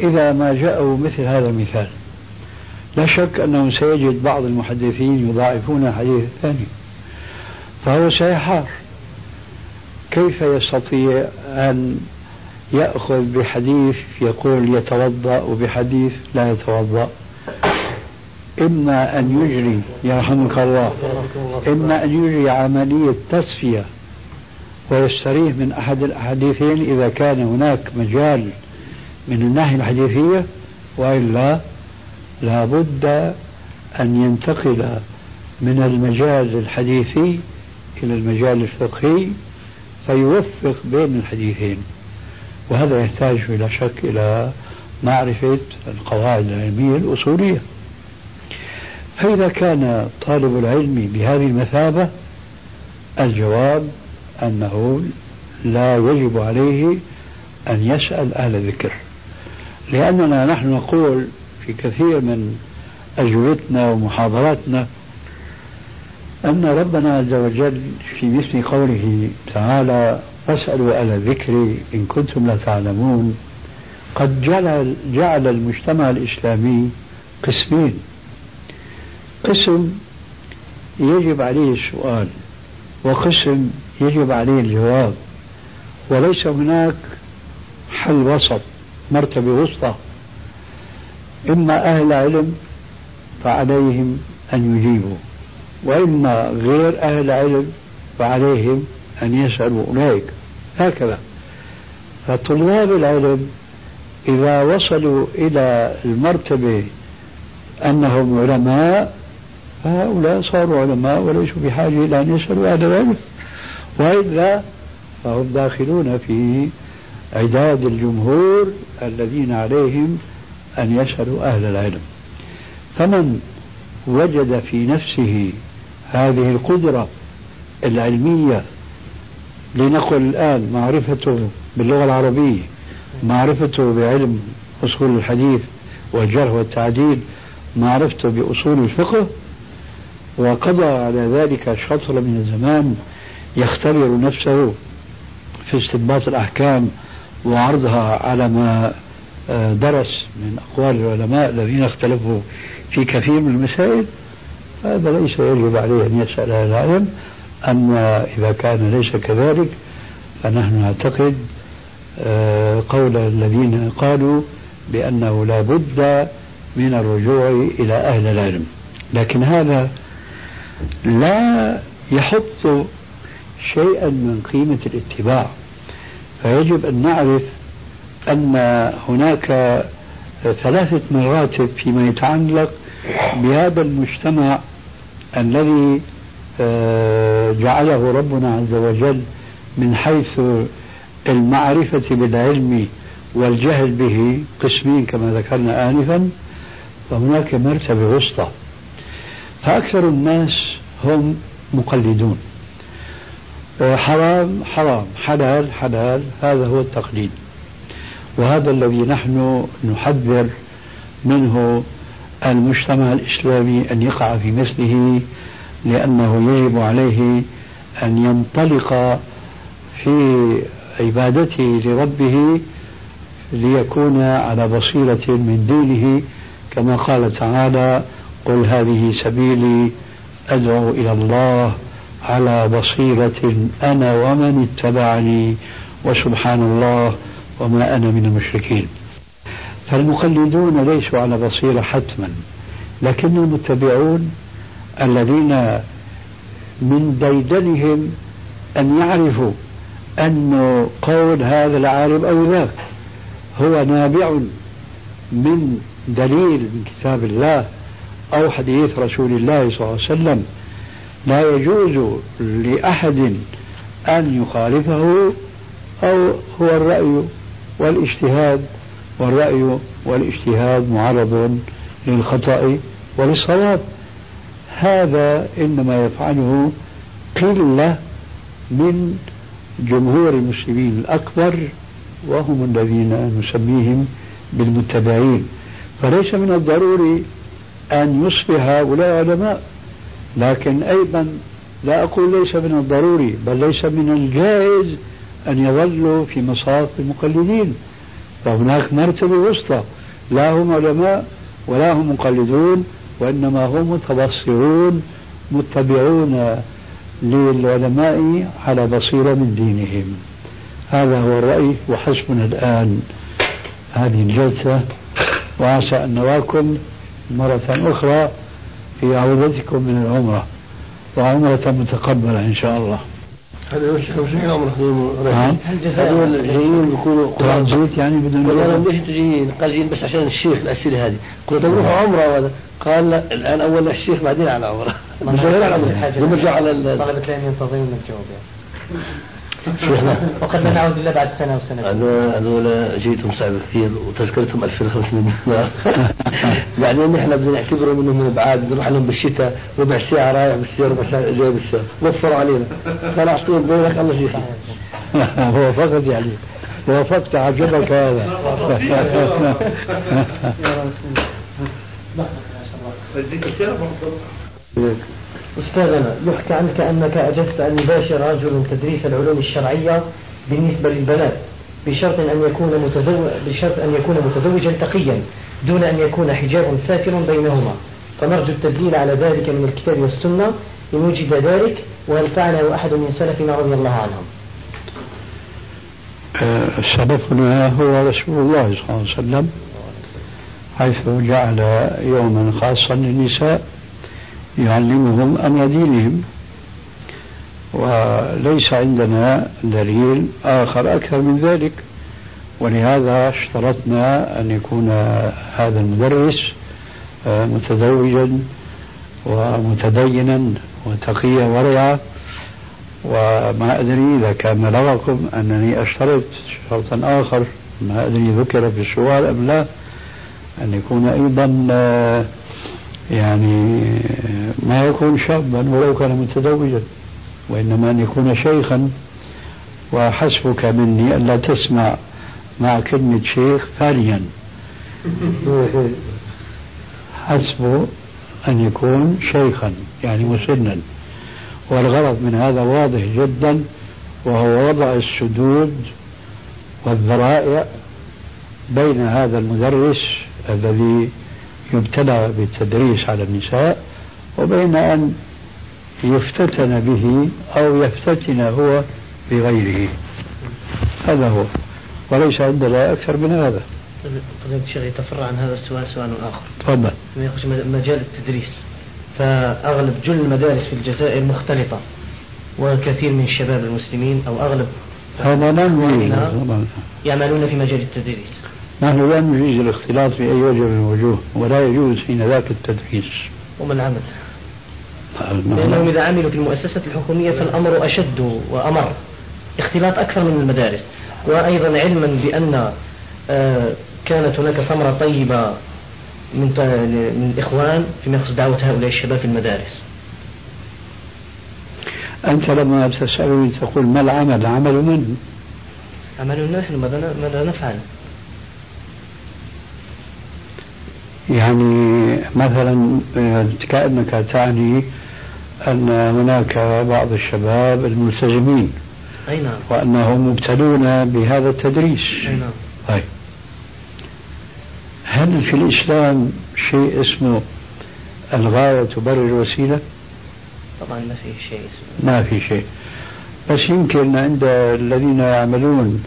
إذا ما جاءوا مثل هذا المثال. لا شك أنه سيجد بعض المحدثين يضاعفون حديث الثاني فهو سيحار. كيف يستطيع أن يأخذ بحديث يقول يتوضأ وبحديث لا يتوضأ؟ إما أن يجري يرحمك الله. إما أن يجري عملية تصفية ويستريح من أحد الأحاديثين إذا كان هناك مجال من الناحية الحديثية وإلا لابد أن ينتقل من المجال الحديثي إلى المجال الفقهي فيوفق بين الحديثين. وهذا يحتاج بلا شك إلى معرفة القواعد العلمية الأصولية. فإذا كان طالب العلم بهذه المثابة الجواب أنه لا يجب عليه أن يسأل أهل الذكر. لأننا نحن نقول في كثير من أجوبتنا ومحاضراتنا أن ربنا عز وجل في مثل قوله تعالى فاسألوا أهل الذكر إن كنتم لا تعلمون قد جعل, جعل المجتمع الإسلامي قسمين. قسم يجب عليه السؤال وقسم يجب عليه الجواب وليس هناك حل وسط. مرتبة وسطى. إما أهل علم فعليهم أن يجيبوا وإما غير أهل علم فعليهم أن يسألوا أولئك هكذا. فطلاب العلم إذا وصلوا إلى المرتبة أنهم علماء فهؤلاء صاروا علماء وليسوا بحاجة إلى أن يسألوا أهل العلم. وإلا فهم داخلون في عداد الجمهور الذين عليهم أن يسألوا أهل العلم. فمن وجد في نفسه هذه القدرة العلمية لنقل الآن معرفته باللغة العربية معرفته بعلم أصول الحديث والجرح والتعديل معرفته بأصول الفقه وقضى على ذلك شطر من الزمان يختبر نفسه في استنباط الأحكام وعرضها على ما آه، درس من أقوال العلماء الذين اختلفوا في كثير من المسائل. هذا ليس يجب عليه أن يسأل أهل العلم. أما إذا كان ليس كذلك فنحن نعتقد آه، قول الذين قالوا بأنه لا بد من الرجوع إلى أهل العلم. لكن هذا لا يحط شيئا من قيمة الاتباع. فيجب أن نعرف أن هناك ثلاثة مراتب فيما يتعلق بهذا المجتمع الذي آه، جعله ربنا عز وجل من حيث المعرفة بالعلم والجهل به قسمين كما ذكرنا آنفا فهناك مرتبة وسطى. فأكثر الناس هم مقلدون. حرام حرام. حلال حلال. هذا هو التقليد. وهذا الذي نحن نحذر منه المجتمع الإسلامي أن يقع في مثله لأنه يجب عليه أن ينطلق في عبادته لربه ليكون على بصيرة من دينه كما قال تعالى قل هذه سبيلي أدعو إلى الله على بصيرة أنا ومن اتبعني وسبحان الله وما أنا من المشركين. فالمقلدون ليسوا على بصيرة حتما لكن المتبعون الذين من ديدنهم أن يعرفوا أن قول هذا العالم أو ذاك هو نابع من دليل من كتاب الله أو حديث رسول الله صلى الله عليه وسلم. لا يجوز لأحد أن يخالفه أو هو الرأي والاجتهاد والرأي والاجتهاد معرض للخطأ وللصواب. هذا إنما يفعله قلة من جمهور المسلمين الأكبر وهم الذين نسميهم بالمتبعين فليس من الضروري أن يصبح هؤلاء علماء لكن أيضا لا أقول ليس من الضروري بل ليس من الجائز أن يظلوا في مصاف المقلدين. فهناك مرتبة وسطى لا هم علماء ولا هم مقلدون وإنما هم متبصرون متبعون للعلماء على بصيرة من دينهم. هذا هو الرأي وحسبنا الآن هذه الجلسة وعسى أن نراكم مرة أخرى. في عودتكم من العمرة وعمرة متقبلة إن شاء الله. هذا مش مش عمرة نعم. هذول جايين بيكونوا قرآن زيت يعني بدون والله ليش أنتوا جايين؟ قال جايين بس عشان الشيخ الأسئلة هذه. قلت بروحوا عمرة وهذا. قال لا الآن أول الشيخ بعدين على عمرة. مش غير على عمرة بنرجع على طلبة العلم ينتظرون الجواب. يعني وقد لا نعود الا بعد سنة وسنتين هذول هذول جيتهم صعب كثير وتذكرتهم 2500 دينار بعدين نحن بدنا نعتبرهم إنهم من بعاد بنروح لهم بالشتاء ربع ساعة رايح بالسيارة ربع ساعة جاي بالسيارة وفروا علينا. قال أعطيهم بينك الله يجزيك. هو فقط يعني. وافقت عجبك هذا. أستاذنا يحكى عنك أنك أجزت أن يباشر رجل تدريس العلوم الشرعية بالنسبة للبنات بشرط أن يكون متزوج بشرط أن يكون متزوجا تقيا دون أن يكون حجاب سافر بينهما. فنرجو التدليل على ذلك من الكتاب والسنة. إن وجد ذلك وهل فعله أحد من سلفنا رضي الله عنهم؟ سلفنا هو رسول الله صلى الله عليه وسلم حيث جعل يوما خاصا للنساء. يعلمهم أمر دينهم وليس عندنا دليل آخر أكثر من ذلك. ولهذا اشترطنا أن يكون هذا المدرس آه، متزوجا ومتدينا وتقيا ورعا. وما أدري إذا كان بلغكم أنني أشترط شرطا آخر. ما أدري ذكر في السؤال أم لا. أن يكون أيضا آه، يعني ما يكون شابا ولو كان متزوجا وإنما أن يكون شيخا. وحسبك مني ألا تسمع مع كلمة شيخ ثانيا. حسبه أن يكون شيخا يعني مسنا. والغرض من هذا واضح جدا وهو وضع السدود والذرائع بين هذا المدرس الذي يبتلى بالتدريس على النساء وبين أن يفتتن به أو يفتتن هو بغيره. هذا هو. وليس عندنا أكثر من هذا. فضيلة الشيخ يتفرع عن هذا السؤال سؤال آخر. تفضل. يخرج مجال التدريس. فأغلب جل المدارس في الجزائر مختلطة وكثير من الشباب المسلمين أو أغلب هذا يعملون في مجال التدريس. نحن لا نجيز الاختلاط في أي وجه من الوجوه ولا يجوز حين ذاك التدريس وما العمل؟ لأنهم إذا عملوا في المؤسسة الحكومية فالأمر أشد وأمر. اختلاط أكثر من المدارس. وأيضا علما بأن آه، كانت هناك ثمرة طيبة من من الإخوان فيما يخص دعوة هؤلاء الشباب في المدارس. أنت لما تسألني تقول ما العمل؟ عمل من؟ عمل نحن ماذا نفعل؟ يعني مثلا كأنك تعني أن هناك بعض الشباب الملتزمين أي نعم. وأنهم مبتلون بهذا التدريس. أي نعم. طيب. هل في الإسلام شيء اسمه الغاية تبرر الوسيلة؟ طبعا ما في شيء اسمه. ما في شيء. بس يمكن عند الذين يعملون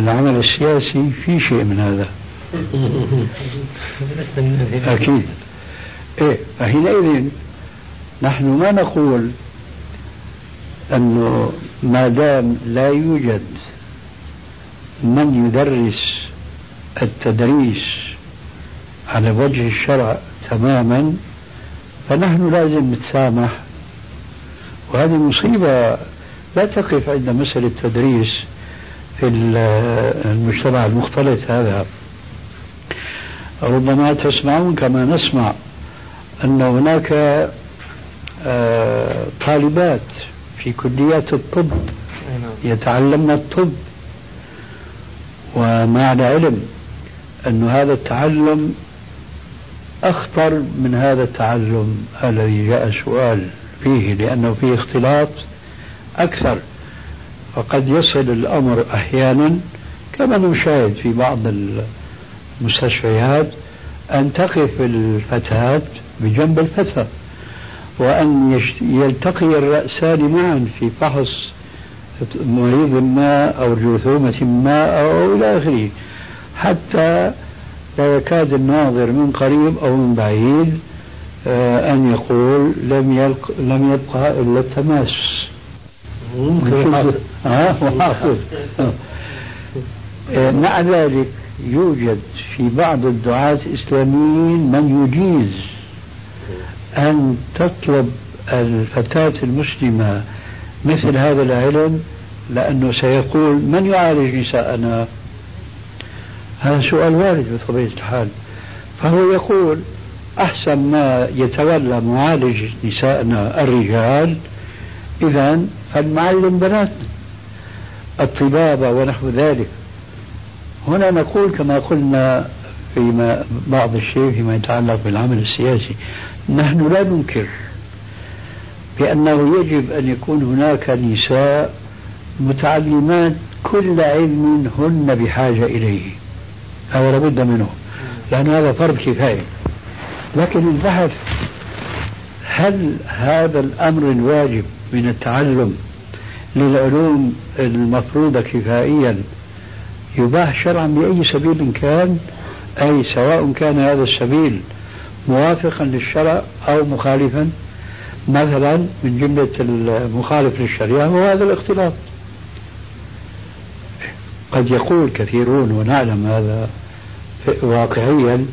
العمل السياسي في شيء من هذا. أكيد. إيه فحينئذ نحن ما نقول أنه ما دام لا يوجد من يدرس التدريس على وجه الشرع تماما فنحن لازم نتسامح. وهذه مصيبة لا تقف عند مسألة التدريس في المجتمع المختلط هذا. ربما تسمعون كما نسمع أن هناك آه، طالبات في كليات الطب نعم. يتعلمن الطب ومع العلم أن هذا التعلم أخطر من هذا التعلم الذي جاء سؤال فيه لأنه فيه اختلاط أكثر فقد يصل الأمر أحيانا كما نشاهد في بعض المستشفيات أن تقف الفتاة بجنب الفتى وأن يلتقي الرأسان معا في فحص مريض ما أو جرثومة ما أو إلى آخره حتى لا يكاد الناظر من قريب أو من بعيد آه، أن يقول لم يلق لم يبقى إلا التماس. آه، مع ذلك يوجد في بعض الدعاة الإسلاميين من يجيز أن تطلب الفتاة المسلمة مثل هذا العلم لأنه سيقول من يعالج نساءنا؟ هذا سؤال وارد بطبيعة الحال. فهو يقول أحسن ما يتولى معالج نسائنا الرجال إذا فلنعلم بناتنا الطبابة ونحو ذلك. هنا نقول كما قلنا فيما بعض الشيء فيما يتعلق بالعمل السياسي نحن لا ننكر بأنه يجب أن يكون هناك نساء متعلمات كل علم هن بحاجة إليه هذا لابد منه لأن هذا فرض كفاية. لكن البحث هل هذا الأمر الواجب من التعلم للعلوم المفروضة كفائيا يباح شرعا بأي سبيل كان أي سواء كان هذا السبيل موافقا للشرع أو مخالفا. مثلا من جملة المخالف للشريعة هو هذا الاختلاط قد يقول كثيرون ونعلم هذا واقعيا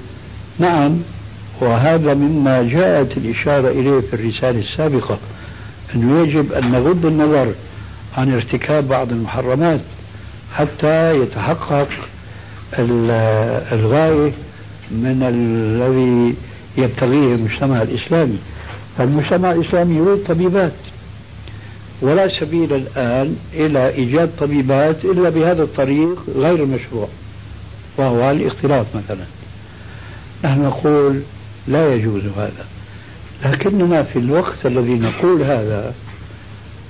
نعم وهذا مما جاءت الإشارة إليه في الرسالة السابقة أنه يجب أن نغض النظر عن ارتكاب بعض المحرمات. حتى يتحقق الغاية من الذي يبتغيه المجتمع الإسلامي. فالمجتمع الإسلامي يريد طبيبات ولا سبيل الآن إلى إيجاد طبيبات إلا بهذا الطريق غير المشروع وهو الاختلاط مثلا. نحن نقول لا يجوز هذا لكننا في الوقت الذي نقول هذا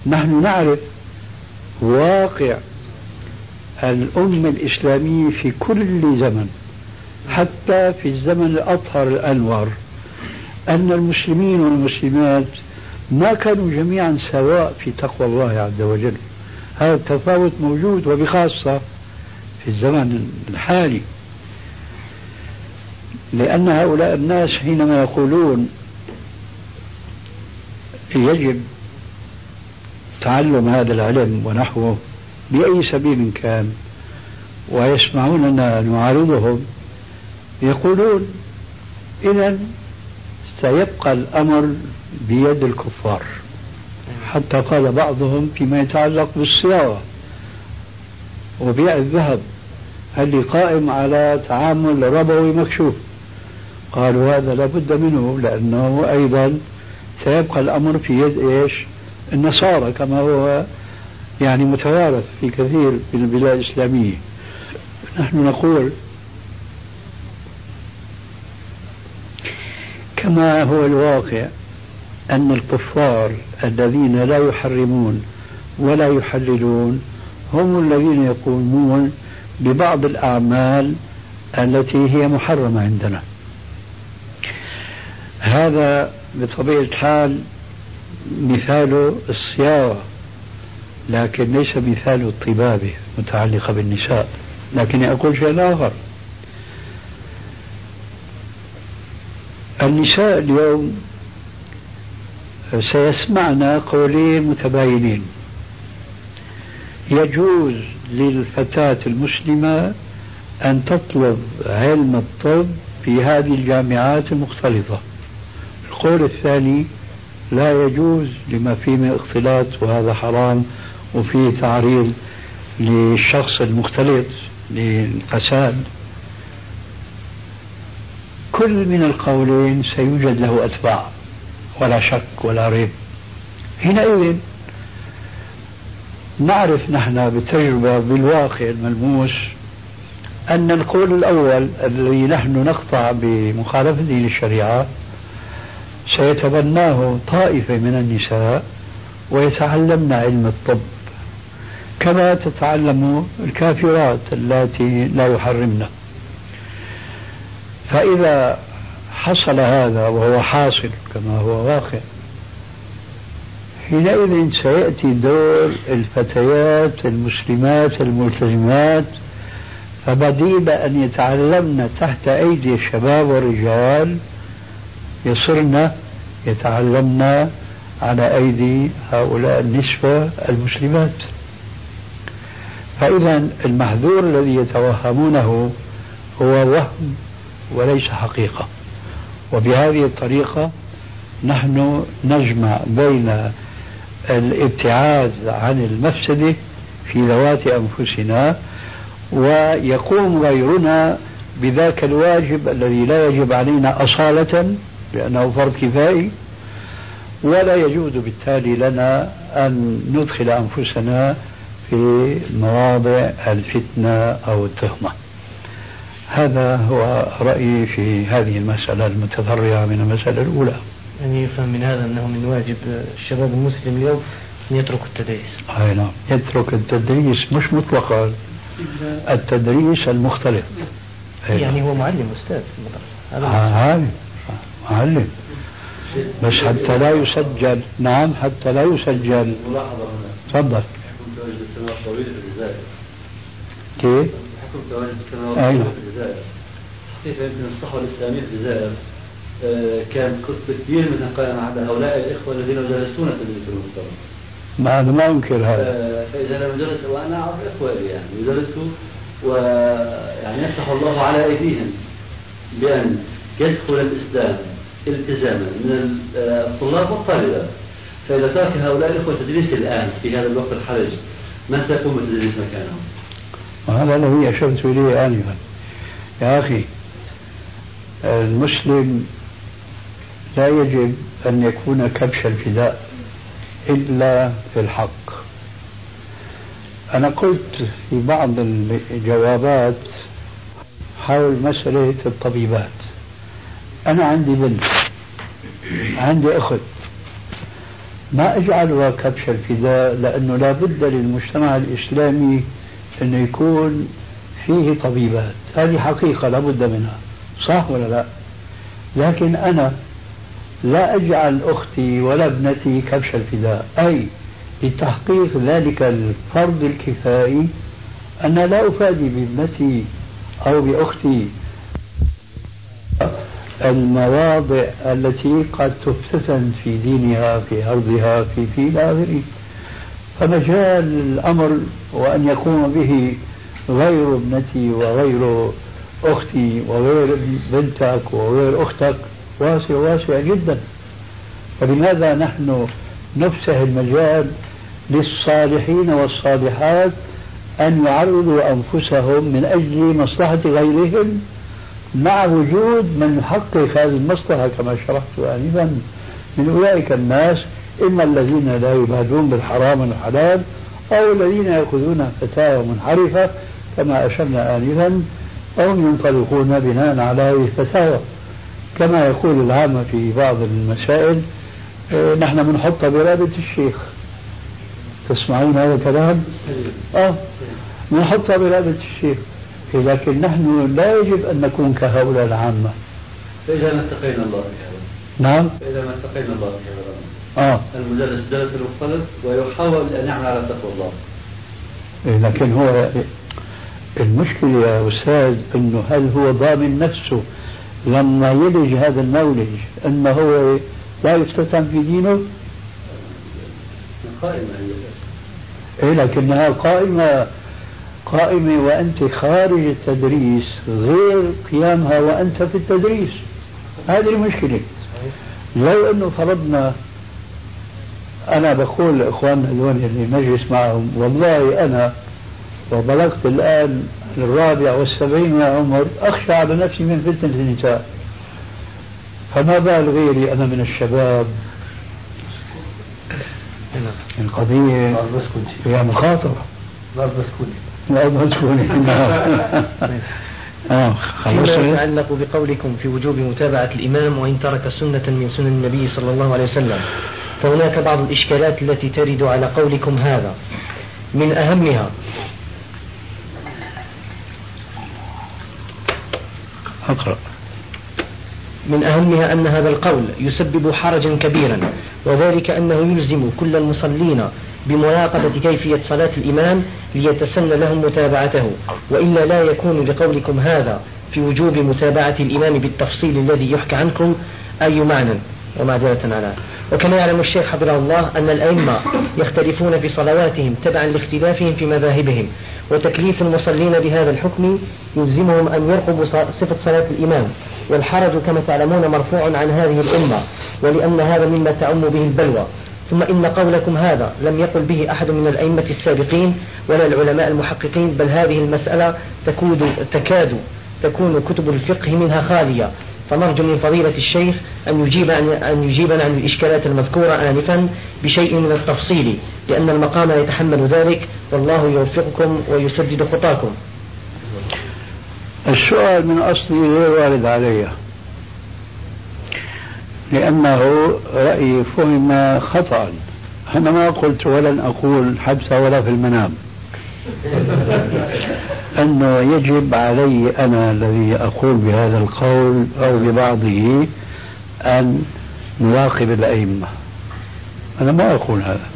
نحن نعرف واقع الأمة الإسلامية في كل زمن حتى في الزمن الأطهر الأنور أن المسلمين والمسلمات ما كانوا جميعا سواء في تقوى الله عز وجل. هذا التفاوت موجود وبخاصة في الزمن الحالي. لأن هؤلاء الناس حينما يقولون يجب تعلم هذا العلم ونحوه بأي سبيل كان ويسمعوننا نعارضهم يقولون إذا سيبقى الأمر بيد الكفار. حتى قال بعضهم فيما يتعلق بالصياغة وبيع الذهب هل قائم على تعامل ربوي مكشوف؟ قالوا هذا لابد منه لأنه أيضا سيبقى الأمر في يد إيش؟ النصارى كما هو يعني متوارث في كثير من البلاد الإسلامية. نحن نقول كما هو الواقع أن الكفار الذين لا يحرمون ولا يحللون هم الذين يقومون ببعض الأعمال التي هي محرمة عندنا. هذا بطبيعة الحال مثال الصياغة لكن ليس مثال الطبابة متعلقة بالنساء. لكن أقول شيء آخر. النساء اليوم سيسمعنا قولين متباينين. يجوز للفتاة المسلمة أن تطلب علم الطب في هذه الجامعات المختلطة القول الثاني لا يجوز لما فيه من اختلاط وهذا حرام وفيه تعريض للشخص المختلط للفساد. كل من القولين سيوجد له أتباع ولا شك ولا ريب. حينئذ نعرف نحن بالتجربة بالواقع الملموس أن القول الأول الذي نحن نقطع بمخالفته للشريعة سيتبناه طائفة من النساء ويتعلمن علم الطب. كما تتعلم الكافرات اللاتي لا يحرمن. فإذا حصل هذا وهو حاصل كما هو واقع حينئذ سيأتي دور الفتيات المسلمات الملتزمات فبديل أن يتعلمن تحت أيدي الشباب والرجال يصرن يتعلمن على أيدي هؤلاء النسبة المسلمات. فإذا المحذور الذي يتوهمونه هو وهم وليس حقيقة. وبهذه الطريقة نحن نجمع بين الابتعاد عن المفسدة في ذوات أنفسنا ويقوم غيرنا بذاك الواجب الذي لا يجب علينا أصالة لأنه فرض كفائي ولا يجوز بالتالي لنا أن ندخل أنفسنا في مواضع الفتنة أو التهمة. هذا هو رأيي في هذه المسألة المتفرعة من المسألة الأولى. يعني يفهم من هذا أنه من واجب الشباب المسلم اليوم أن يترك التدريس. أي نعم. يترك التدريس مش مطلقا. التدريس المختلف يعني هو معلم أستاذ في المدرسة. هذا عالم معلم. بس حتى لا يسجل. نعم حتى لا يسجل. تفضل. كيف؟ حكم تواجد السماوات أيوة. في الجزائر حقيقة يمكن الصحوة الإسلامية في الجزائر؟ آه، كان قصة كثير من قائم على هؤلاء الإخوة الذين يدرسون تدريس المحترم. ما أنا ما أنكر هذا. آه، فإذا لم يدرسوا وأنا أعرف إخواني يعني. يدرسوا ويعني يفتح الله على أيديهم بأن يدخل الإسلام. التزاما من الطلاب والطالبات فإذا ترك هؤلاء الإخوة تدريس الآن في هذا الوقت الحرج ما سيقوم بتدريس مكانهم؟ وهذا الذي أشرت إليه آنفا. يا أخي المسلم لا يجب أن يكون كبش الفداء إلا في الحق أنا قلت في بعض الجوابات حول مسألة الطبيبات. أنا عندي بنت. عندي أخت. ما أجعلها كبش الفداء لأنه لا بد للمجتمع الإسلامي أنه يكون فيه طبيبات. هذه حقيقة لا بد منها. صح ولا لا؟ لكن أنا لا أجعل أختي ولا ابنتي كبش الفداء. أي لتحقيق ذلك الفرض الكفائي أنا لا أفادي بابنتي أو بأختي. المواضع التي قد تفتتن في دينها في أرضها في في إلى آخره. فمجال الأمر وأن يقوم به غير ابنتي وغير أختي وغير بنتك وغير أختك واسع واسع جدا. فلماذا نحن نفسح المجال للصالحين والصالحات أن يعرضوا أنفسهم من أجل مصلحة غيرهم؟ مع وجود من يحقق هذه المصلحة كما شرحت آنفا من أولئك الناس إما الذين لا يبادون بالحرام والحلال أو الذين يأخذون فتاوى منحرفة كما أشرنا آنفا أو ينطلقون بناء على هذه الفتاوى. كما يقول العامة في بعض المسائل إيه، نحن بنحطها برابة الشيخ. تسمعون هذا الكلام؟ آه بنحطها برابة الشيخ. لكن نحن لا يجب أن نكون كهؤلاء العامة. فإذا ما اتقينا الله نعم. فإذا ما اتقينا الله في هذا آه. المدرس درس المختلط ويحاول أن يعمل على تقوى الله. إيه، لكن هو المشكلة يا أستاذ أنه هل هو ضامن نفسه لما يلج هذا المولج أنه هو لا يفتتن في دينه؟ قائمة إيه لكنها قائمة قائمة وأنت خارج التدريس غير قيامها وأنت في التدريس. هذه المشكلة. لو أنه فرضنا أنا بقول لإخواننا هذول اللي نجلس معهم والله أنا وبلغت الآن الرابع والسبعين يا عمر أخشى على نفسي من فتنة النساء. فما بال غيري أنا من الشباب القضية فيها مخاطرة. الأرض مسكونة آه فيما يتعلق بقولكم في وجوب متابعة الإمام وإن ترك سنة من سنن النبي صلى الله عليه وسلم فهناك بعض الإشكالات التي ترد على قولكم هذا. من أهمها أقرأ. من أهمها أن هذا القول يسبب حرجا كبيرا وذلك أنه يلزم كل المصلين بمراقبة كيفية صلاة الإمام ليتسن لهم متابعته وإلا لا يكون لقولكم هذا في وجوب متابعة الإمام بالتفصيل الذي يحكى عنكم أي معنى. ومعذرة على. وكما يعلم الشيخ حفظه الله أن الأئمة يختلفون في صلواتهم تبعا لاختلافهم في مذاهبهم وتكليف المصلين بهذا الحكم يلزمهم أن يرقبوا صفة صلاة الإمام. والحرج كما تعلمون مرفوع عن هذه الأمة ولأن هذا مما تعم به البلوى. ثم إن قولكم هذا لم يقل به أحد من الأئمة السابقين ولا العلماء المحققين بل هذه المسألة تكود تكاد تكون كتب الفقه منها خالية. فنرجو من فضيلة الشيخ أن يجيب أن يجيبنا عن الإشكالات المذكورة آنفا بشيء من التفصيل لأن المقام يتحمل ذلك. والله يوفقكم ويسدد خطاكم. السؤال من أصله غير وارد علي. لأنه رأيي فهم خطأ. أنا ما قلت ولن أقول حبس ولا في المنام. أنه يجب علي أنا الذي أقول بهذا القول أو ببعضه أن نراقب الأئمة. أنا ما أقول هذا.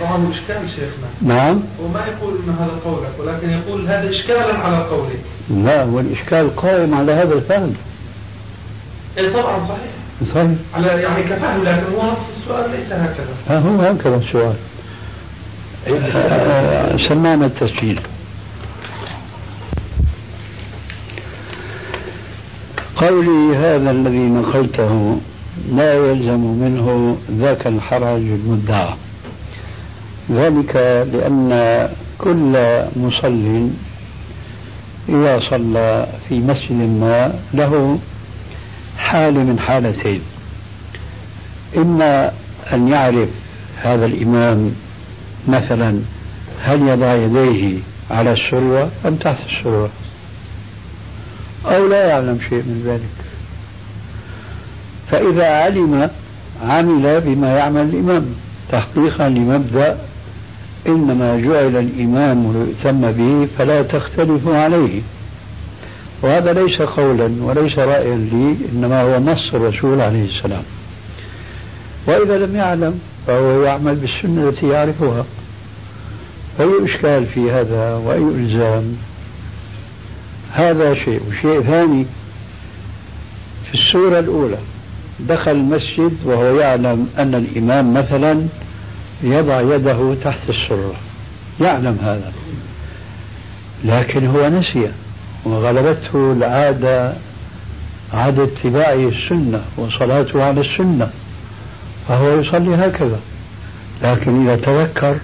طبعا إشكال شيخنا. نعم؟ وما يقول ان هذا قولك ولكن يقول هذا اشكالا على قولك لا والإشكال قائم على هذا الفهم. اي طبعا صحيح. صحيح على يعني كفهم لكن هو السؤال ليس هكذا. ها هو هكذا السؤال. سمعنا التسجيل. قولي هذا الذي نقلته لا يلزم منه ذاك الحرج المدعى ذلك لأن كل مصل إذا صلى في مسجد ما له حال من حالتين. إما أن يعرف هذا الإمام مثلا هل يضع يديه على السروة أم تحت السروة أو لا يعلم شيء من ذلك. فإذا علم عمل بما يعمل الإمام. تحقيقا لمبدأ إنما جعل الإمام ليؤتم به فلا تختلفوا عليه. وهذا ليس قولا وليس رأيا لي إنما هو نص الرسول عليه السلام. وإذا لم يعلم فهو يعمل بالسنة التي يعرفها. أي إشكال في هذا وأي إلزام؟ هذا شيء وشيء ثاني. في السورة الأولى دخل المسجد وهو يعلم أن الإمام مثلا يضع يده تحت السرة. يعلم هذا. لكن هو نسي. وغلبته العادة عادة اتباعه السنة وصلاته على السنة فهو يصلي هكذا. لكن إذا تذكر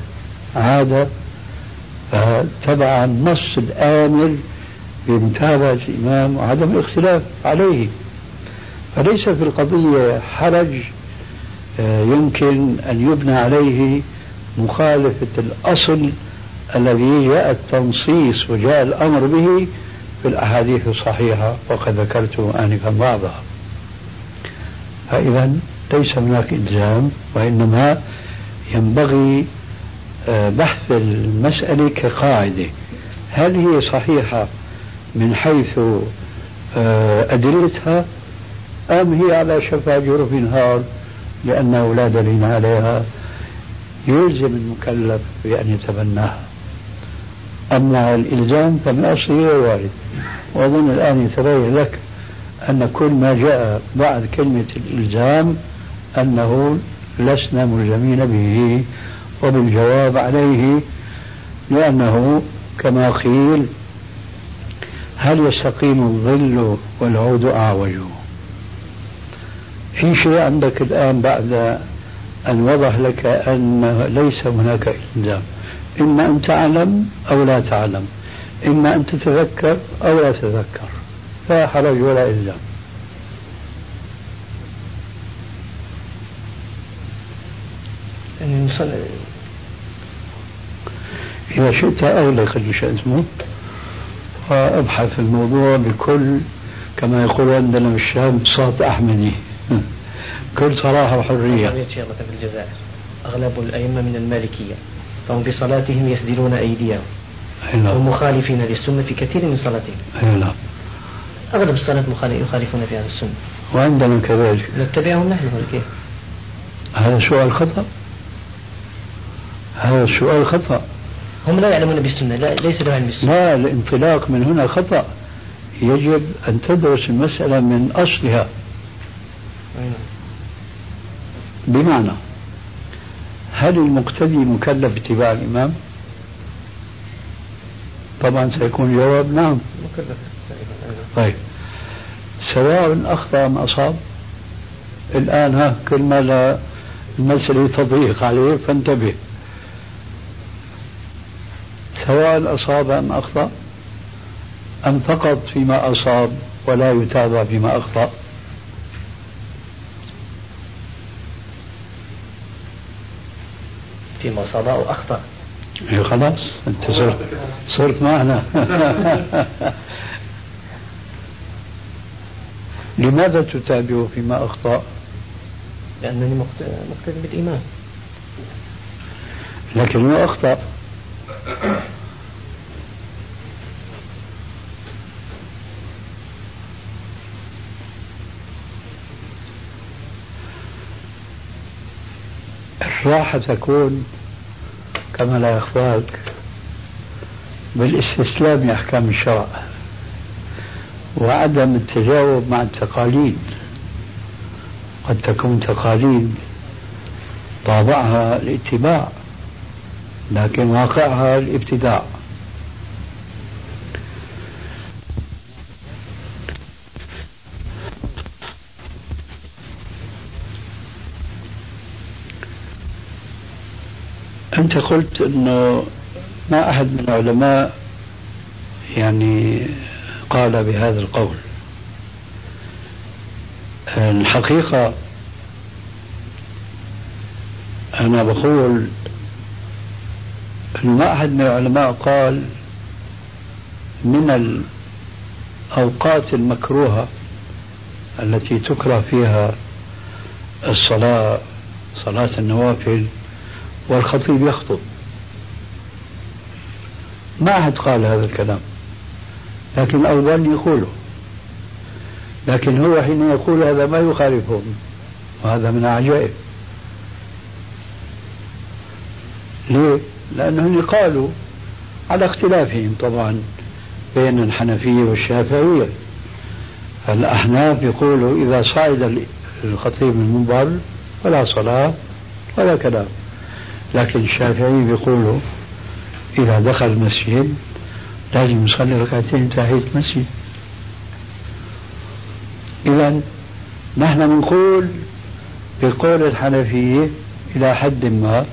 عاد فتبع النص الآمر بمتابعة الإمام وعدم الاختلاف عليه. فليس في القضية حرج آه، يمكن أن يبنى عليه مخالفة الأصل الذي جاء التنصيص وجاء الأمر به في الأحاديث الصحيحة وقد ذكرت آنفا بعضها. فإذا ليس هناك إلزام وإنما ينبغي آه، بحث المسألة كقاعدة. هل هي صحيحة من حيث آه، أدلتها أم هي على شفا جرف نهار لأنه لا دليل عليها؟ يلزم المكلف بأن يتبناها. أما الإلزام فمن أصله غير وارد وأظن الآن يتبين لك أن كل ما جاء بعد كلمة الإلزام أنه لسنا ملزمين به وبالجواب عليه لأنه كما قيل هل يستقيم الظل والعود أعوج؟ في شيء عندك الآن بعد أن وضح لك أن ليس هناك إلزام. إما أن تعلم أو لا تعلم. إما أن تتذكر أو لا تتذكر. لا حرج ولا إلزام يعني إذا شئت أغلق شو اسمه. وأبحث الموضوع بكل كما يقول عندنا الشام صوت أحمدي. كل صراحة وحرية. في الجزائر. أغلب الأئمة من المالكية. فهم في صلاتهم يسدلون أيديهم. هم مخالفين للسنة في كثير من صلاتهم. نعم أغلب الصلاة يخالفون في هذا السنة. وعندنا كذلك؟ نتبعهم نحن كيف هذا سؤال خطأ؟ هذا السؤال خطأ. هم لا يعلمون بالسنة لا ليس له علم بالسنة. لا الانطلاق من هنا خطأ. يجب أن تدرس المسألة من أصلها. بمعنى هل المقتدي مكلف باتباع الإمام؟ طبعا سيكون الجواب نعم. مكلف. طيب. سواء أخطأ أم أصاب؟ الآن ها كل ما المسألة تضيق عليه فانتبه. سواء أصاب أم أخطأ أم فقط فيما أصاب ولا يتابع فيما أخطأ؟ فيما أصاب أو أخطأ. إيه خلاص أنت صرت صرت معنا. لماذا تتابعه فيما أخطأ؟ لأنني مقتدي بالإيمان. لكنه أخطأ. الراحة تكون كما لا يخفاك بالاستسلام لأحكام الشرع وعدم التجاوب مع التقاليد. قد تكون تقاليد طابعها الاتباع لكن واقعها الابتداع. أنت قلت أنه ما أحد من العلماء يعني قال بهذا القول. الحقيقة أنا بقول أنه ما أحد من العلماء قال من الأوقات المكروهة التي تكره فيها الصلاة صلاة النوافل والخطيب يخطب. ما أحد قال هذا الكلام. لكن الأول يقوله. لكن هو حين يقول هذا ما يخالفهم. وهذا من العجائب ليه؟ لأنهم قالوا على اختلافهم طبعا بين الحنفية والشافعية. الأحناف يقولوا إذا صعد الخطيب المنبر فلا صلاة ولا كلام. لكن الشافعي بيقولوا إذا دخل المسجد لازم يصلي ركعتين تحية المسجد. إذا نحن نقول بقول الحنفية إلى حد ما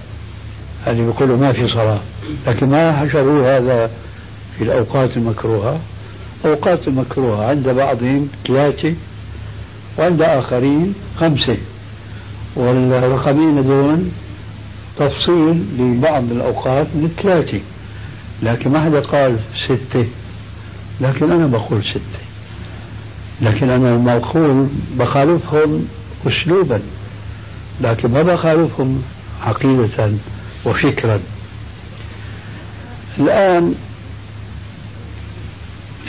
اللي بيقولوا ما في صلاة لكن ما حشروا هذا في الأوقات المكروهة. أوقات المكروهة عند بعضهم ثلاثة وعند آخرين خمسة. والرقمين دون تفصيل لبعض الأوقات من ثلاثة لكن ما حدا قال ستة. لكن أنا بقول ستة. لكن أنا لما أقول بخالفهم أسلوبا. لكن ما بخالفهم عقيدة وفكرا. الآن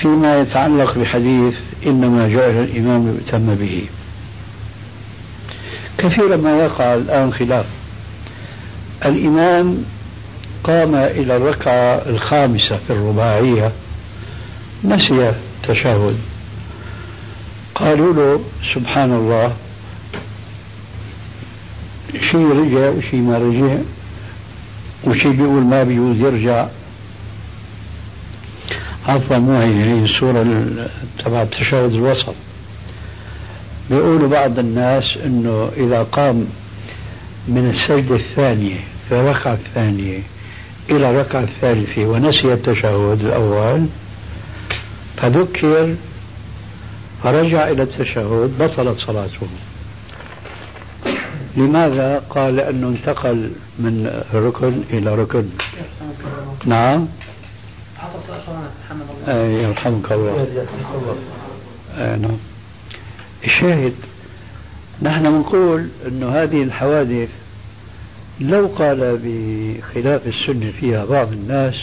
فيما يتعلق بحديث إنما جعل الإمام يؤتم به. كثيرا ما يقع الآن خلاف. الإمام قام إلى الركعة الخامسة في الرباعية نسي التشهد. قالوا له سبحان الله شيء رجع وشيء ما رجع وشيء بيقول ما بيجوز يرجع. عفوا مو هي السورة تبع التشهد الوسط. بيقولوا بعض الناس إنه إذا قام من السجدة الثانية في الركعة الثانية إلى الركعة الثالثة ونسي التشهد الأول فذكر فرجع إلى التشهد بطلت صلاته. لماذا قال لأنه انتقل من ركن إلى ركن؟ نعم. أي يرحمك الله. نعم. الشاهد نحن نقول أن هذه الحوادث لو قال بخلاف السنة فيها بعض الناس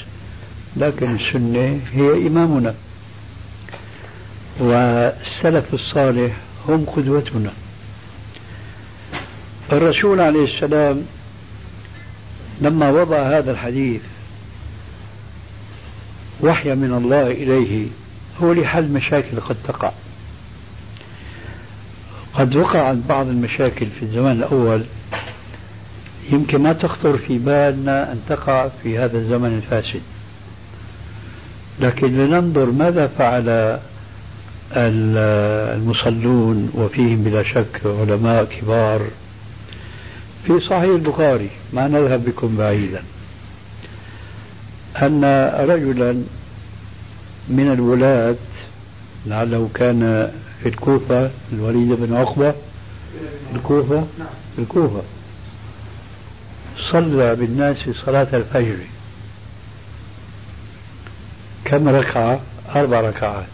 لكن السنة هي إمامنا. والسلف الصالح هم قدوتنا. الرسول عليه السلام لما وضع هذا الحديث وحي من الله إليه هو لحل مشاكل قد تقع. قد وقعت بعض المشاكل في الزمان الأول. يمكن ما تخطر في بالنا أن تقع في هذا الزمن الفاسد. لكن لننظر ماذا فعل المصلون وفيهم بلا شك علماء كبار. في صحيح البخاري ما نذهب بكم بعيدا أن رجلا من الولاة لعله كان في الكوفة الوليد بن عقبة الكوفة؟ الكوفة. صلى بالناس صلاة الفجر. كم ركعة؟ أربع ركعات.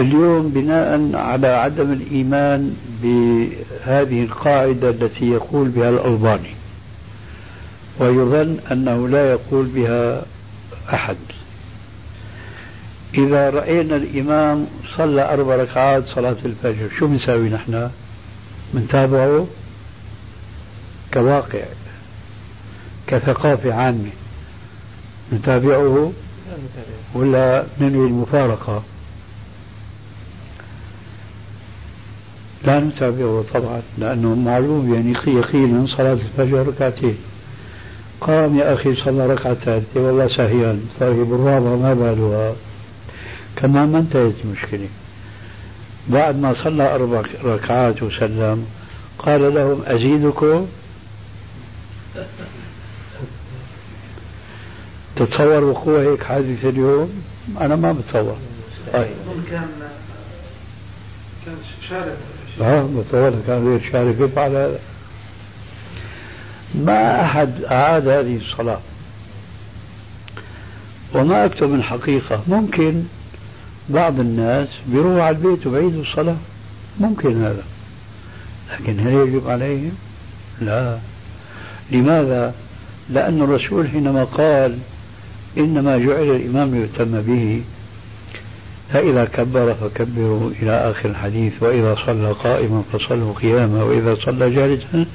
اليوم بناء على عدم الإيمان بهذه القاعدة التي يقول بها الألباني. ويظن أنه لا يقول بها أحد. إذا رأينا الإمام صلى أربع ركعات صلاة الفجر شو بنساوي نحن؟ بنتابعه؟ كواقع كثقافة عامة نتابعه ولا ننوي المفارقة؟ لا نتابعه طبعا لأنه معلوم يعني يقينا صلاة الفجر ركعتين. قام يا أخي صلى ركعة ثالثة والله سهيان طيب الرابعة ما بالها. كمان ما انتهت المشكلة. بعد ما صلى أربع ركعات وسلم قال لهم أزيدكم؟ تتصور وقوع هيك حادث اليوم؟ أنا ما بتصور. طيب. كان كان شارب. آه بتصور كان غير شارب. يفعل هذا. ما أحد أعاد هذه الصلاة. وما أكتب من حقيقة. ممكن بعض الناس بيروحوا على البيت وبعيدوا الصلاة. ممكن هذا. لكن هل يجب عليهم؟ لا. لماذا؟ لأن الرسول حينما قال إنما جعل الإمام يؤتم به فإذا كبر فكبروا إلى آخر الحديث وإذا صلى قائما فصلوا قياما وإذا صلى جالسا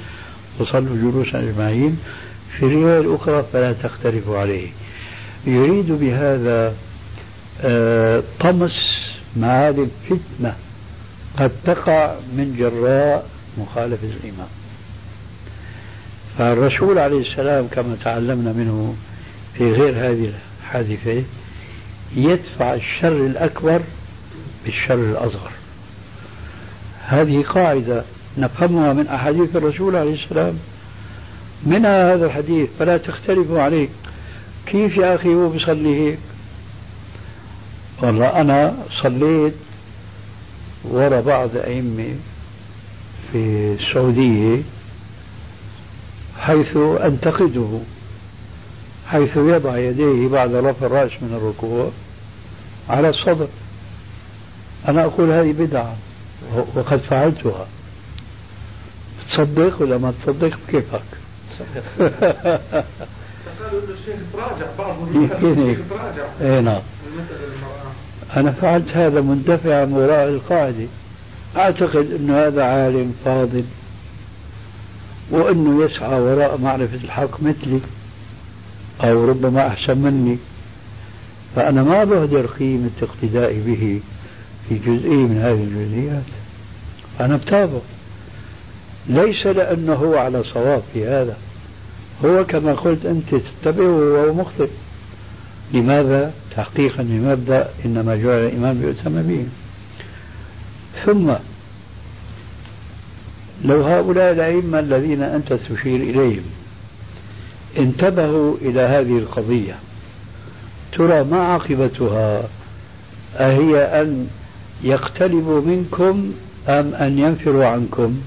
فصلوا جلوسا أجمعين. في الرواية الأخرى فلا تختلفوا عليه. يريد بهذا آه، طمس معاد الفتنة قد تقع من جراء مخالفة الإمام. فالرسول عليه السلام كما تعلمنا منه في غير هذه الحادثة يدفع الشر الأكبر بالشر الأصغر. هذه قاعدة نفهمها من أحاديث الرسول عليه السلام. منها هذا الحديث فلا تختلفوا عليه. كيف يا أخي هو بيصلي هيك؟ والله أنا صليت ورا بعض أئمة في السعودية حيث أنتقده حيث يضع يديه بعد رفع الرأس من الركوع على الصدر. أنا أقول هذه بدعة وقد فعلتها. تصدق ولا ما تصدق؟ بكيفك اي نعم. أنا فعلت هذا مندفعا وراء القاعدة. أعتقد انه هذا عالم فاضل. وإنه يسعى وراء معرفة الحق مثلي أو ربما أحسن مني. فأنا ما بهدر قيمة اقتدائي به في جزئيه من هذه الجزئيات. أنا بتابع. ليس لأنه هو على صواب في هذا. هو كما قلت أنت تتبعه وهو مخطئ. لماذا؟ تحقيقا لمبدأ إنما جعل الإمام يؤتم به. ثم لو هؤلاء الأئمة الذين أنت تشير إليهم انتبهوا إلى هذه القضية ترى ما عاقبتها؟ أهي أن يقتلبوا منكم أم أن ينفروا عنكم؟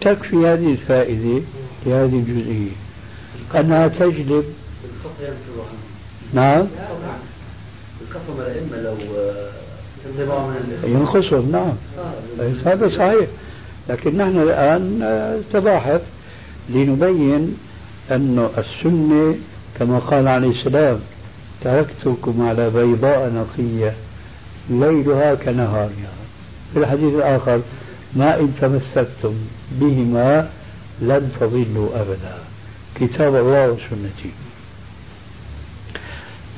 تكفي هذه الفائدة لهذه الجزئية أنها تجلب. نعم. الكفر الأئمة لو ينقصهم نعم. هذا صحيح. لكن نحن الآن نتباحث لنبين أن السنة كما قال عليه السلام تركتكم على بيضاء نقية ليلها كنهارها. في الحديث الآخر ما إن تمسكتم بهما لن تضلوا أبدا. كتاب الله وسنتي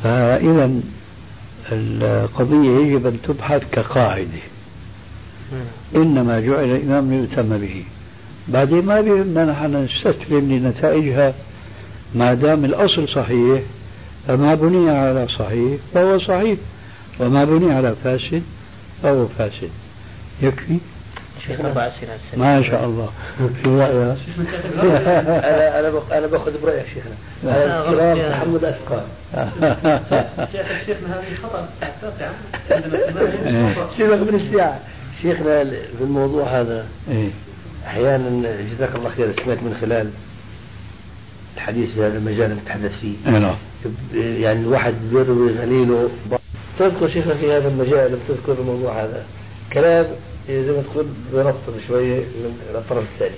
فإذا القضية يجب أن تبحث كقاعدة. إنما جعل الإمام ليؤتم به. بعدين ما بيهمنا نحن نستسلم لنتائجها. ما دام الأصل صحيح فما بني على صحيح فهو صحيح. وما بني على فاسد فهو فاسد. يكفي؟ شيخنا ما شاء الله. شو رأيك؟ أنا أنا أنا بأخذ برأيك شيخنا. هذا تحمل اثقال شيخ شيخنا هذه خطا سيبك من الساعة شيخنا في الموضوع هذا إيه. أحيانا جزاك الله خير سمعت من خلال الحديث في هذا المجال اللي نتحدث فيه. إيه، نعم. يعني الواحد بيروي غليله. تذكر شيخنا في هذا المجال بتذكر الموضوع هذا. كلام زي ما تقول بنطر شوية من الطرف الثاني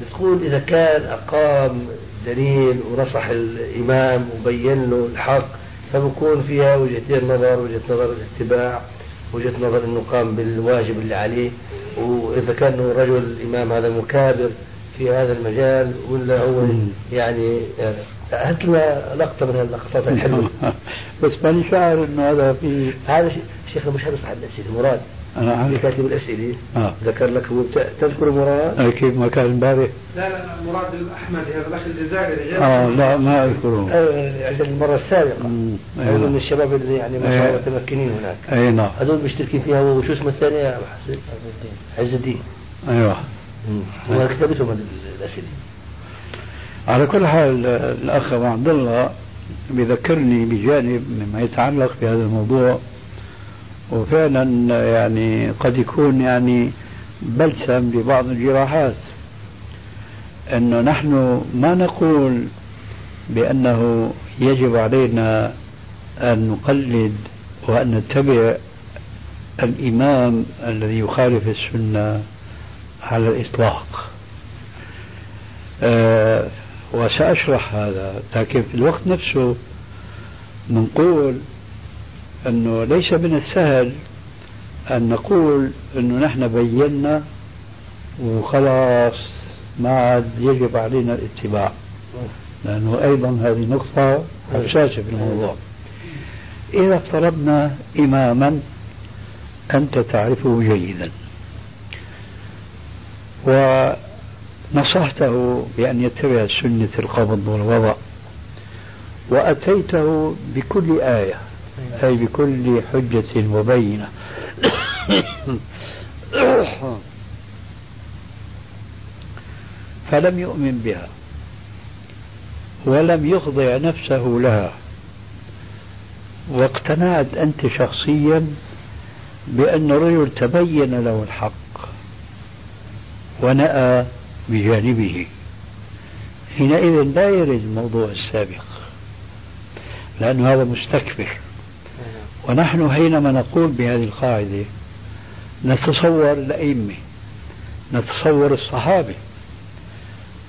بتقول إذا كان أقام دليل ونصح الإمام وبين له الحق فبكون فيها وجهتين نظر وجهة نظر الاتباع وجهة نظر أنه قام بالواجب اللي عليه. وإذا كان رجل الإمام هذا مكابر في هذا المجال ولا هو يعني هات لنا لقطة من اللقطات الحلوة؟ بس ماني شاعر إنه هذا في هذا شيخ مش هذا صاحب نفسي أنا اللي عارف كاتب الأسئلة. آه. ذكر لك هو تذكر مراد؟ أكيد ما كان امبارح لا لا مراد الاحمدي هذا الأخ الجزائري. آه لا ما اذكره آه، عند المرة السابقة. أمم، أي هذول من نعم. الشباب اللي يعني ما شاء الله. متمكنين هناك. أي نعم. هذول مشتركين فيها هو شو اسمه الثاني؟ يا أبو حسين؟ عز الدين. أيوه. هو كتبتهم هذه الأسئلة. على كل حال الأخ ابو عبد الله بذكرني بجانب مما يتعلق بهذا الموضوع. وفعلا يعني قد يكون يعني بلسم لبعض الجراحات. إنه نحن ما نقول بأنه يجب علينا أن نقلد وأن نتبع الإمام الذي يخالف السنة على الإطلاق. آه وسأشرح هذا لكن في الوقت نفسه بنقول أنه ليس من السهل أن نقول أنه نحن بينا وخلاص ما عاد يجب علينا الاتباع. لأنه أيضا هذه نقطة حساسة في الموضوع. إذا افترضنا إماما أنت تعرفه جيدا. ونصحته بأن يتبع سنة القبض والوضع. وأتيته بكل آية. أي بكل حجة مبينة. فلم يؤمن بها ولم يخضع نفسه لها واقتنعت أنت شخصيا بأن الرجل تبين له الحق ونأى بجانبه. حينئذ لا يرد الموضوع السابق لأن هذا مستكبر. ونحن حينما نقول بهذه القاعدة نتصور الأئمة نتصور الصحابة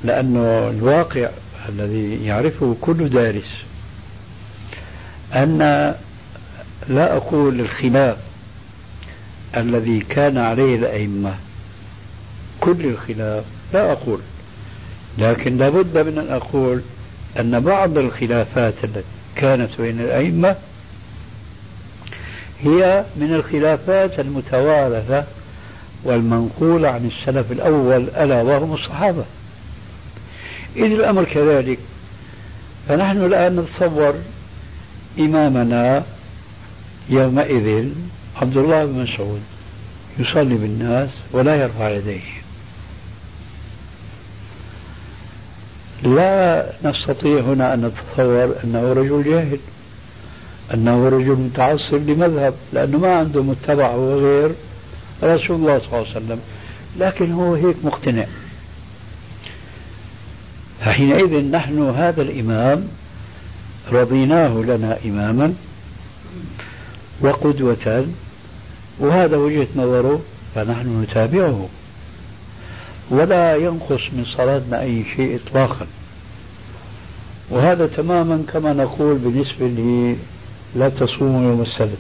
لأنه الواقع الذي يعرفه كل دارس أن لا أقول الخلاف الذي كان عليه الأئمة كل الخلاف لا أقول لكن لابد من أن أقول أن بعض الخلافات التي كانت بين الأئمة هي من الخلافات المتوارثة والمنقولة عن السلف الأول ألا وهم الصحابة. إذ الأمر كذلك. فنحن الآن نتصور إمامنا يومئذ عبد الله بن مسعود يصلي بالناس ولا يرفع يديه. لا نستطيع هنا أن نتصور أنه رجل جاهل. أنه رجل متعصب لمذهب لأنه ما عنده متبع وغير رسول الله صلى الله عليه وسلم. لكن هو هيك مقتنع. فحينئذ نحن هذا الإمام رضيناه لنا إماما وقدوة وهذا وجهة نظره فنحن نتابعه. ولا ينقص من صلاتنا أي شيء إطلاقا. وهذا تماما كما نقول بالنسبة لا تصوموا يوم السبت.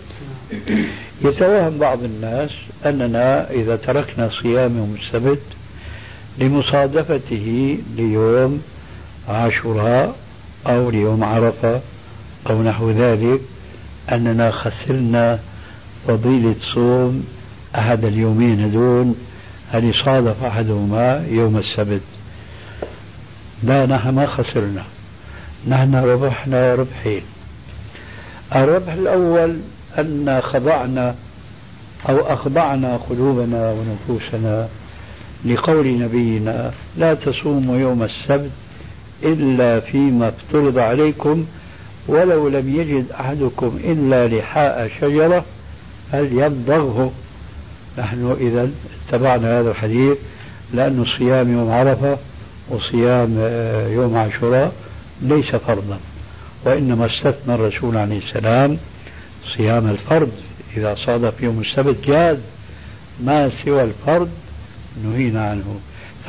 يتوهم بعض الناس أننا إذا تركنا صيام يوم السبت لمصادفته ليوم عاشوراء أو ليوم عرفة أو نحو ذلك أننا خسرنا فضيلة صوم أحد اليومين هذول هل صادف أحدهما يوم السبت؟ لا نحن ما خسرنا. نحن ربحنا ربحين. الربح الأول أن خضعنا أو أخضعنا قلوبنا ونفوسنا لقول نبينا لا تصوموا يوم السبت إلا فيما افترض عليكم ولو لم يجد أحدكم إلا لحاء شجرة فليمضغه نحن إذا اتبعنا هذا الحديث لأن صيام يوم عرفة وصيام آه، يوم عاشوراء ليس فرضا. وإنما استثنى الرسول عليه السلام صيام الفرض. إذا صادف يوم السبت جاد ما سوى الفرض نهينا عنه.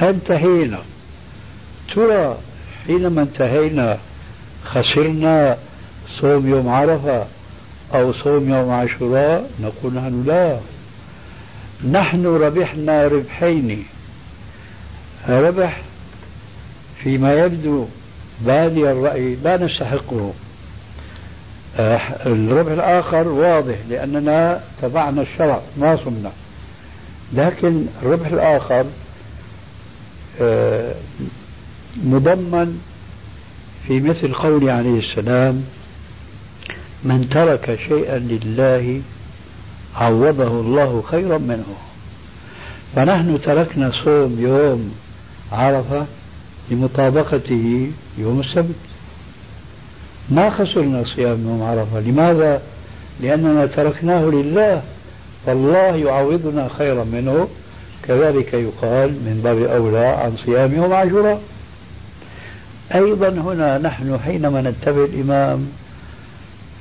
فانتهينا. ترى حينما انتهينا خسرنا صوم يوم عرفة أو صوم يوم عاشوراء نقول نحن لا. نحن ربحنا ربحين. ربح فيما يبدو بادي الرأي لا نستحقه. الربح الآخر واضح لأننا تبعنا الشرع ما صمنا. لكن الربح الآخر آه، مضمن في مثل قول عليه السلام من ترك شيئا لله عوضه الله خيرا منه. فنحن تركنا صوم يوم عرفة لمطابقته يوم السبت. ما خسرنا صيام يوم عرفة. لماذا؟ لأننا تركناه لله. فالله يعوضنا خيرا منه. كذلك يقال من باب أولى عن صيام يوم عاشوراء. أيضا هنا نحن حينما نتبع الإمام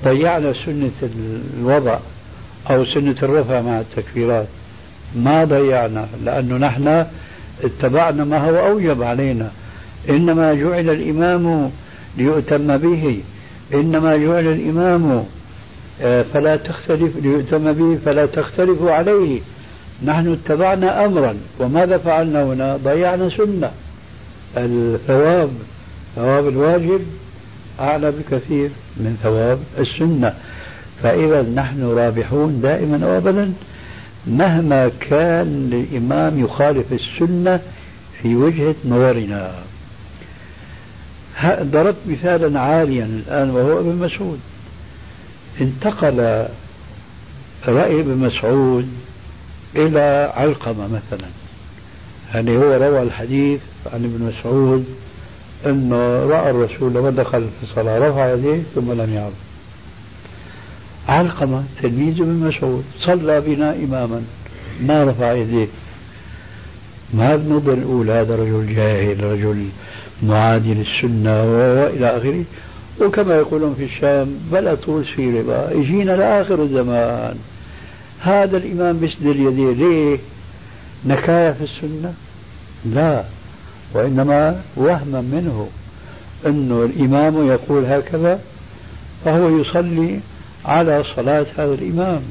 ضيعنا سنة الوضع أو سنة الرفع مع التكفيرات ما ضيعنا؟ لأنه نحن اتبعنا ما هو أوجب علينا. إنما جعل الإمام ليؤتم به. إنما جعل الإمام آه، فلا تختلف ليؤتم به فلا تختلفوا عليه. نحن اتبعنا أمرا وماذا فعلنا هنا؟ ضيعنا سنة. الثواب ثواب الواجب أعلى بكثير من ثواب السنة. فإذا نحن رابحون دائما وأبدا مهما كان الإمام يخالف السنة في وجهة نظرنا. ضربت مثالا عاليا الآن وهو ابن مسعود. انتقل رأي ابن مسعود إلى علقمة مثلا. يعني هو روى الحديث عن ابن مسعود أنه رأى الرسول لما دخل في الصلاة رفع يديه ثم لم يعد علقمة تلميذ ابن مسعود صلى بنا إماما ما رفع يديه. ما بنظر نقول هذا رجل جاهل رجل معادي للسنة وإلى آخره. وكما يقولون في الشام بلا طول سيرة بقى يجينا لآخر الزمان. هذا الإمام بيسد اليدين ليه؟ نكاية في السنة؟ لا وإنما وهما منه أنه الإمام يقول هكذا فهو يصلي على صلاة هذا الإمام.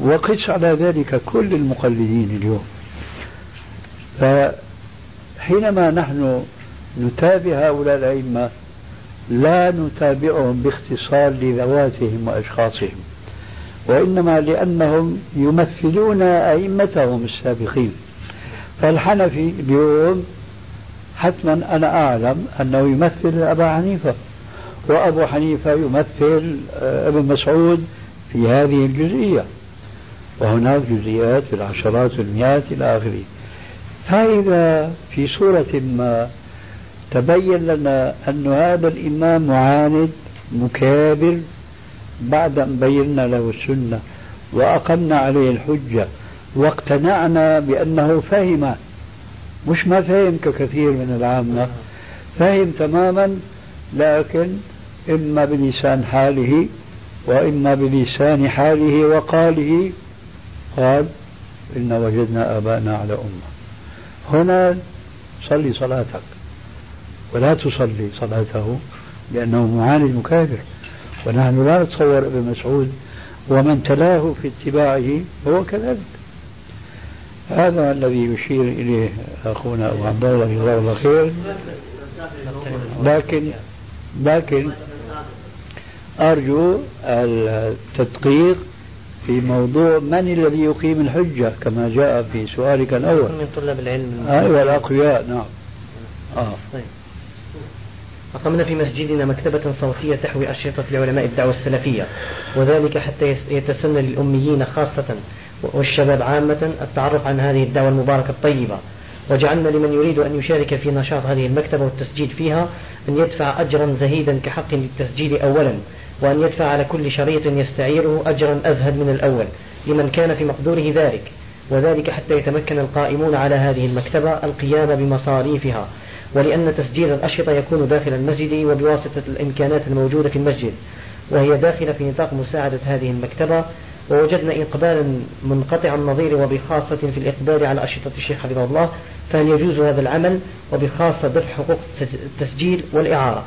وقس على ذلك كل المقلدين اليوم. فحينما نحن نتابع هؤلاء الأئمة لا نتابعهم باختصار لذواتهم وأشخاصهم وإنما لأنهم يمثلون أئمتهم السابقين. فالحنفي اليوم حتما أنا أعلم أنه يمثل أبا حنيفة وأبو حنيفة يمثل آه، ابن مسعود في هذه الجزئية وهناك جزئيات في العشرات والمئات إلى آخره. فإذا في صورة ما تبين لنا أن هذا الإمام معاند مكابر بعد أن بينا له السنة وأقمنا عليه الحجة واقتنعنا بأنه فهم مش ما فهم ككثير من العامة فهم تماما لكن إما بلسان حاله وإما بلسان حاله وقاله قال إنا وجدنا آباءنا على أمة. هنا صلي صلاتك. ولا تصلي صلاته لأنه معاند مكابر ونحن لا نتصور ابن مسعود ومن تلاه في اتباعه هو كذلك. هذا الذي يشير إليه أخونا أبو عبد الله جزاه الله خير. لكن لكن أرجو التدقيق في موضوع من الذي يقيم الحجة كما جاء في سؤالك الأول؟ من طلاب العلم. أيوة الأقوياء نعم. آه. طيب. أقمنا في مسجدنا مكتبة صوتية تحوي أشرطة لعلماء الدعوة السلفية وذلك حتى يتسنى للأميين خاصة والشباب عامة التعرف عن هذه الدعوة المباركة الطيبة. وجعلنا لمن يريد أن يشارك في نشاط هذه المكتبة والتسجيل فيها أن يدفع أجرا زهيدا كحق للتسجيل أولا. وأن يدفع على كل شريط يستعيره أجرا أزهد من الأول لمن كان في مقدوره ذلك وذلك حتى يتمكن القائمون على هذه المكتبة القيام بمصاريفها ولأن تسجيل الأشرطة يكون داخل المسجد وبواسطة الإمكانات الموجودة في المسجد وهي داخلة في نطاق مساعدة هذه المكتبة ووجدنا إقبالا منقطع النظير وبخاصة في الإقبال على أشرطة الشيخ حفظه الله فهل يجوز هذا العمل؟ وبخاصة دفع حقوق التسجيل والإعارة.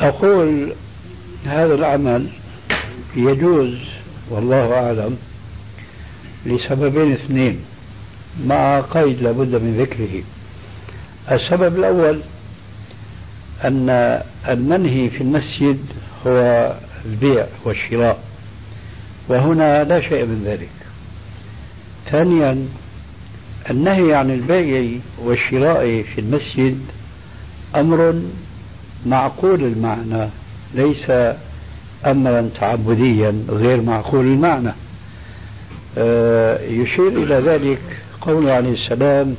أقول هذا العمل يجوز والله أعلم لسببين اثنين مع قيد لابد من ذكره. السبب الأول أن المنهي في المسجد هو البيع والشراء وهنا لا شيء من ذلك. ثانيا النهي عن البيع والشراء في المسجد أمر معقول المعنى ليس أمرا تعبديا غير معقول المعنى. آه، يشير إلى ذلك قول عليه السلام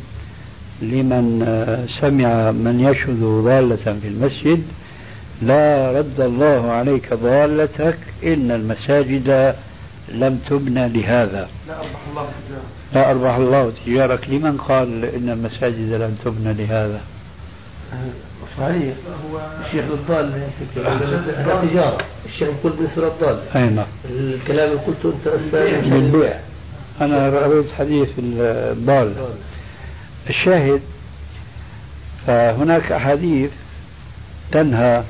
لمن آه، سمع من يشهد ضالة في المسجد لا رد الله عليك ضالتك إن المساجد لم تبنى لهذا. لا أربح الله تجارك لا أربح الله تجارك. لمن قال إن المساجد لم تبنى لهذا؟ صحيح الشيخ الضال هذا تجارة. الشيخ يقول بالنسبة للضال. أي نعم. الكلام اللي قلته أنت بالبيع أنا رأيت حديث الضال. الشاهد فهناك أحاديث تنهى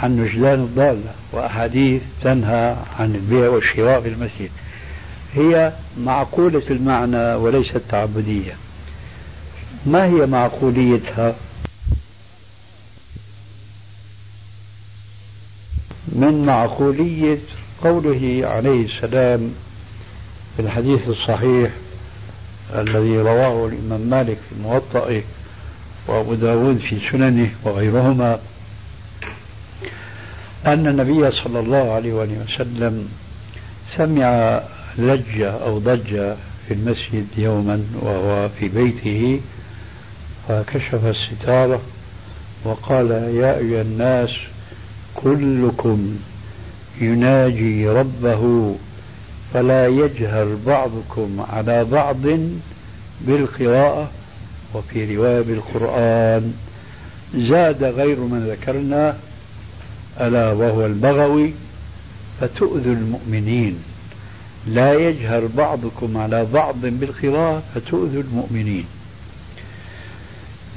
عن وجدان الضالة وأحاديث تنهى عن البيع والشراء في المسجد. هي معقولة المعنى وليست تعبدية. ما هي معقوليتها؟ من معقولية قوله عليه السلام في الحديث الصحيح الذي رواه الإمام مالك في موطئه وأبو داود في سننه وغيرهما أن النبي صلى الله عليه وسلم سمع لجة أو ضجة في المسجد يوما وهو في بيته فكشف الستارة وقال يا أيها الناس كلكم يناجي ربه فلا يجهر بعضكم على بعض بالقراءة وفي رواية بالقرآن. زاد غير من ذكرنا ألا وهو البغوي فتؤذوا المؤمنين. لا يجهر بعضكم على بعض بالقراءة فتؤذوا المؤمنين.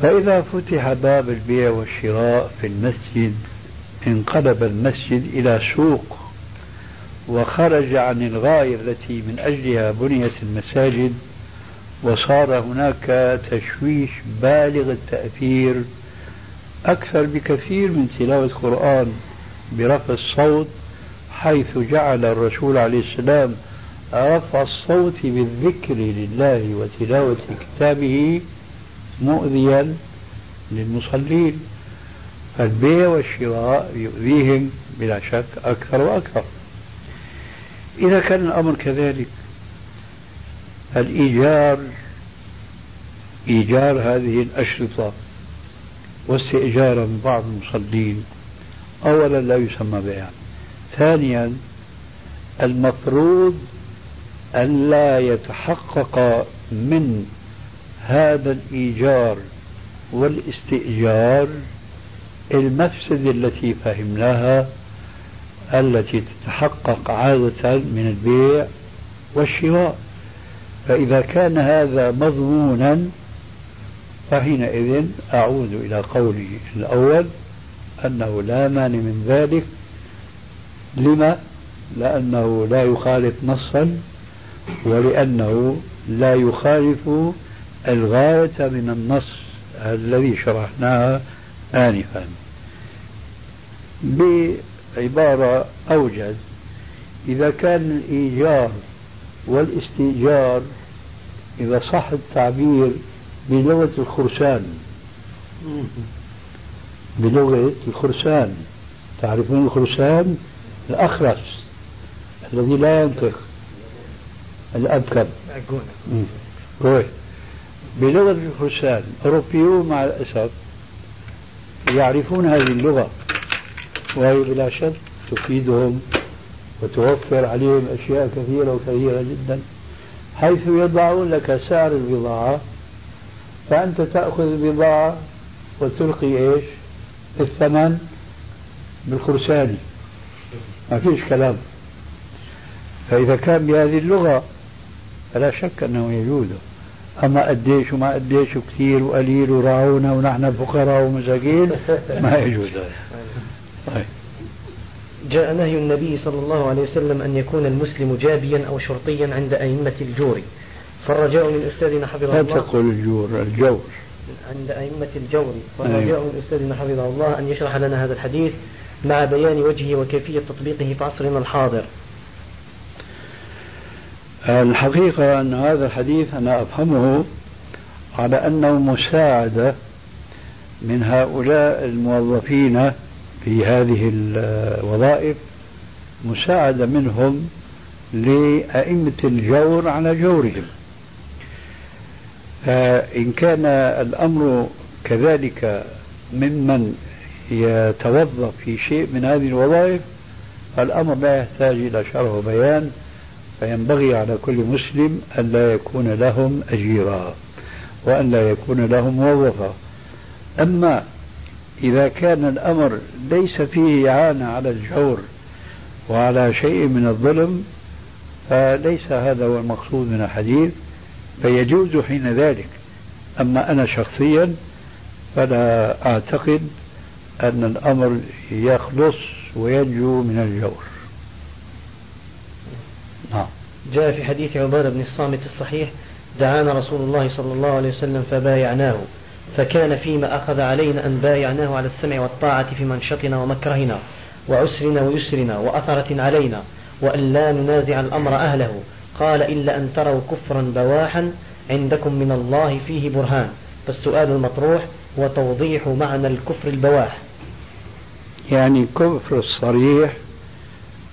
فإذا فتح باب البيع والشراء في المسجد انقلب المسجد إلى سوق وخرج عن الغاية التي من أجلها بنيت المساجد وصار هناك تشويش بالغ التأثير أكثر بكثير من تلاوة القرآن برفع الصوت حيث جعل الرسول عليه السلام رفع الصوت بالذكر لله وتلاوة كتابه مؤذيا للمصلين. فالبيع والشراء يؤذيهم بلا شك أكثر وأكثر. إذا كان الأمر كذلك الإيجار إيجار هذه الأشرطة واستئجار من بعض المصلين أولا لا يسمى بيع ثانيا المفروض أن لا يتحقق من هذا الإيجار والاستئجار المفسدة التي فهمناها التي تتحقق عادة من البيع والشراء فإذا كان هذا مضمونا فحينئذ أعود إلى قولي الأول أنه لا مانع من ذلك لما؟ لأنه لا يخالف نصا ولأنه لا يخالف الغاية من النص الذي شرحناها آنفا. بعبارة أوجز إذا كان الإيجار والاستئجار إذا صح التعبير بلغة الخرسان. بلغة الخرسان. تعرفون الخرسان؟ الأخرس الذي لا ينطق. الأبكم بلغة الخرسان أوروبيون مع الأسف يعرفون هذه اللغة وهي بلا شك تفيدهم وتوفر عليهم أشياء كثيرة وكثيرة جدا. حيث يضعون لك سعر البضاعة فأنت تأخذ البضاعة وتلقي إيش؟ الثمن بالخرساني. ما فيش كلام. فإذا كان بهذه اللغة فلا شك أنه يجوز. أما قديش وما قديش وكثير وقليل وراعونا ونحن فقراء ومساكين ما يجوز طيب. جاء نهي النبي صلى الله عليه وسلم أن يكون المسلم جابيا أو شرطيا عند أئمة الجور. فالرجاء من أستاذنا حفظه الله. لا تقول الجور الجور. عند أئمة الجور. فالرجاء أيوه. من أستاذنا حفظه الله أن يشرح لنا هذا الحديث مع بيان وجهه وكيفية تطبيقه في عصرنا الحاضر. الحقيقة أن هذا الحديث أنا أفهمه على أنه مساعدة من هؤلاء الموظفين في هذه الوظائف مساعدة منهم لأئمة الجور على جورهم. فإن كان الأمر كذلك ممن يتوظف في شيء من هذه الوظائف الأمر لا يحتاج إلى شرح وبيان. فينبغي على كل مسلم أن لا يكون لهم أجيرا وأن لا يكون لهم موظفا. أما إذا كان الأمر ليس فيه إعانة على الجور وعلى شيء من الظلم فليس هذا هو المقصود من الحديث فيجوز حين ذلك. أما أنا شخصيا فلا أعتقد أن الأمر يخلص وينجو من الجور. نعم جاء في حديث عبادة بن الصامت الصحيح دعانا رسول الله صلى الله عليه وسلم فبايعناه فكان فيما أخذ علينا أن بايعناه على السمع والطاعة في منشطنا ومكرهنا وعسرنا ويسرنا وأثرة علينا وأن لا ننازع الأمر أهله قال إلا أن تروا كفرا بواحا عندكم من الله فيه برهان فالسؤال المطروح هو توضيح معنى الكفر البواح. يعني كفر الصريح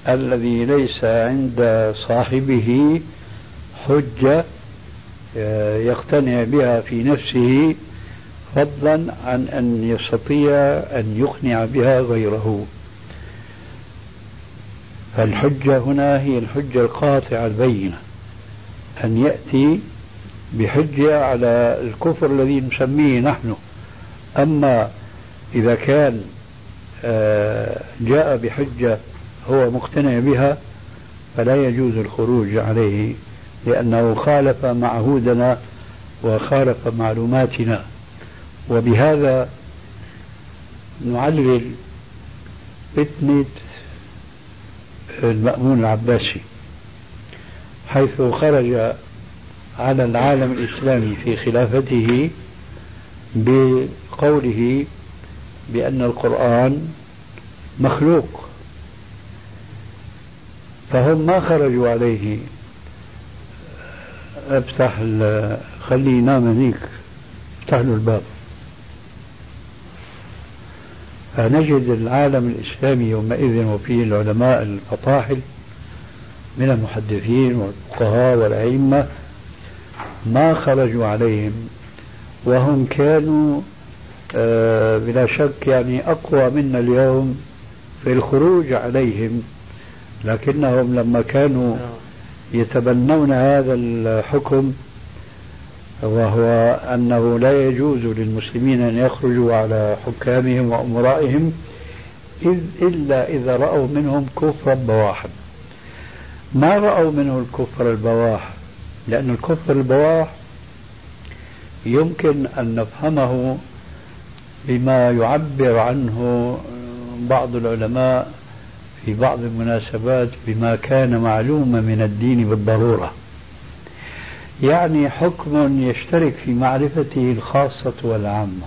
الذي ليس عند صاحبه حجة آه، يقتنع بها في نفسه فضلا عن أن يستطيع أن يقنع بها غيره. فالحجة هنا هي الحجة القاطعة البينة أن يأتي بحجة على الكفر الذي نسميه نحن. أما إذا كان آه، جاء بحجة هو مقتنع بها فلا يجوز الخروج عليه لأنه خالف معهودنا وخالف معلوماتنا. وبهذا نعلل فتنة المأمون العباسي حيث خرج على العالم الإسلامي في خلافته بقوله بأن القرآن مخلوق. فهم ما خرجوا عليه. افتح خليه ينام هنيك. افتح له الباب. فنجد العالم الإسلامي يومئذ وفيه العلماء الفطاحل من المحدثين والفقهاء والأئمة ما خرجوا عليهم. وهم كانوا آه، بلا شك يعني أقوى منا اليوم في الخروج عليهم. لكنهم لما كانوا يتبنون هذا الحكم وهو أنه لا يجوز للمسلمين أن يخرجوا على حكامهم وأمرائهم إذ إلا إذا رأوا منهم كفرا بواحا. ما رأوا منه الكفر البواح؟ لأن الكفر البواح يمكن أن نفهمه بما يعبر عنه بعض العلماء في بعض المناسبات بما كان معلوما من الدين بالضرورة. يعني حكم يشترك في معرفته الخاصة والعامة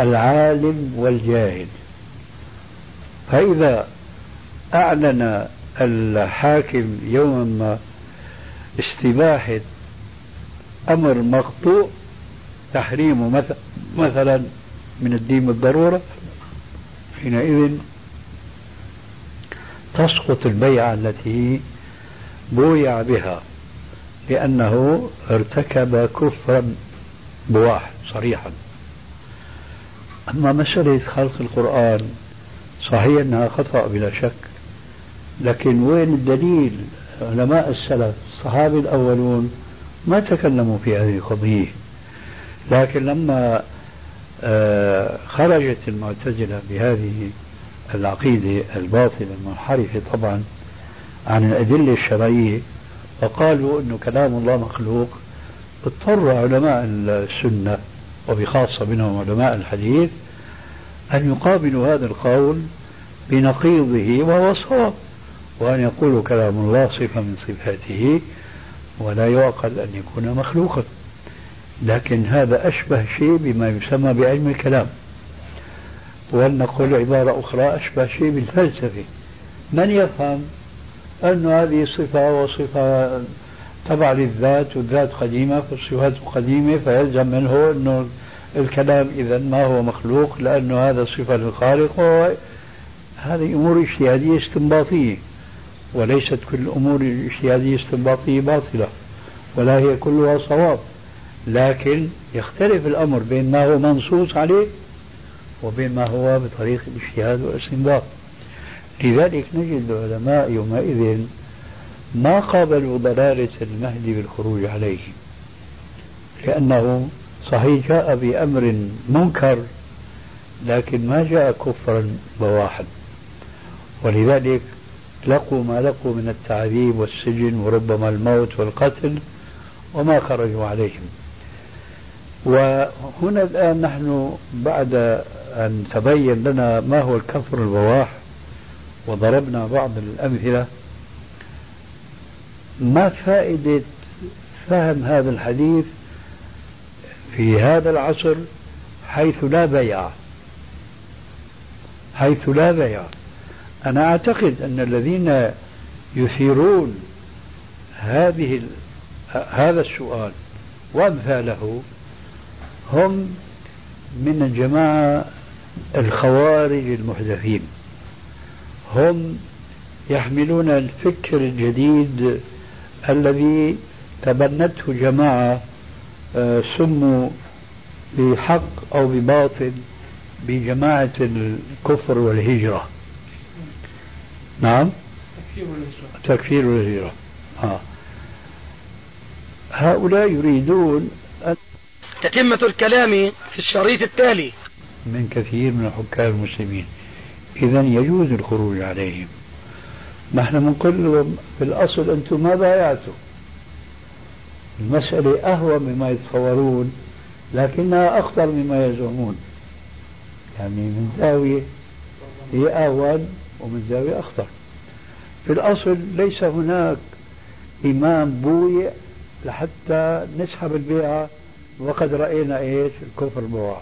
العالم والجاهل. فإذا أعلن الحاكم يوما ما استباحة أمر مقطوع تحريمه مثلا من الدين بالضرورة حينئذ تسقط البيعة التي بويع بها لأنه ارتكب كفرا بواح صريحا. أما مسألة خلق القرآن صحيح أنها خطأ بلا شك لكن وين الدليل؟ علماء السلف الصحابة الأولون ما تكلموا في هذه القضية. لكن لما آه، خرجت المعتزلة بهذه العقيدة الباطلة المنحرفة طبعا عن الأدلة الشرعية وقالوا أنه كلام الله مخلوق اضطر علماء السنة وبخاصة منهم علماء الحديث أن يقابلوا هذا القول بنقيضه وهو صواب وأن يقولوا كلام الله صفة من صفاته ولا يعقل أن يكون مخلوقا. لكن هذا أشبه شيء بما يسمى بعلم الكلام. ولنقول عبارة أخرى أشبه شيء بالفلسفة. من يفهم أن هذه صفة وصفة تبع للذات والذات قديمة فالصفات قديمة فيلزم منه أنه الكلام إذا ما هو مخلوق لأنه هذا صفة للخالق هذه أمور اجتهادية استنباطية. وليست كل الأمور الاجتهادية الاستنباطية باطلة ولا هي كلها صواب. لكن يختلف الأمر بين ما هو منصوص عليه وبين ما هو بطريق الاجتهاد والاستنباط. لذلك نجد العلماء يومئذ ما قابلوا ضلالة المهدي بالخروج عليه لأنه صحيح جاء بأمر منكر لكن ما جاء كفرا بواحا. ولذلك لقوا ما لقوا من التعذيب والسجن وربما الموت والقتل وما خرجوا عليهم. وهنا الآن نحن بعد أن تبين لنا ما هو الكفر البواح وضربنا بعض الأمثلة. ما فائدة فهم هذا الحديث في هذا العصر حيث لا بيع؟ حيث لا بيع. أنا أعتقد أن الذين يثيرون هذه هذا السؤال وأمثاله هم من الجماعة الخوارج المحدثين. هم يحملون الفكر الجديد الذي تبنته جماعة آه، سموا بحق أو بباطل بجماعة الكفر والهجرة. نعم؟ تكفير والهجرة. آه. هؤلاء يريدون أن تتمة الكلام في الشريط التالي. من كثير من حكام المسلمين. إذا يجوز الخروج عليهم. نحن بنقول لهم في الأصل أنتم ما بايعتوا. المسألة أهون مما يتصورون لكنها أخطر مما يزعمون. يعني من زاوية هي أهون ومن زاوية أخطر. في الأصل ليس هناك إمام بويع لحتى نسحب البيعة وقد رأينا إيش؟ الكفر بواع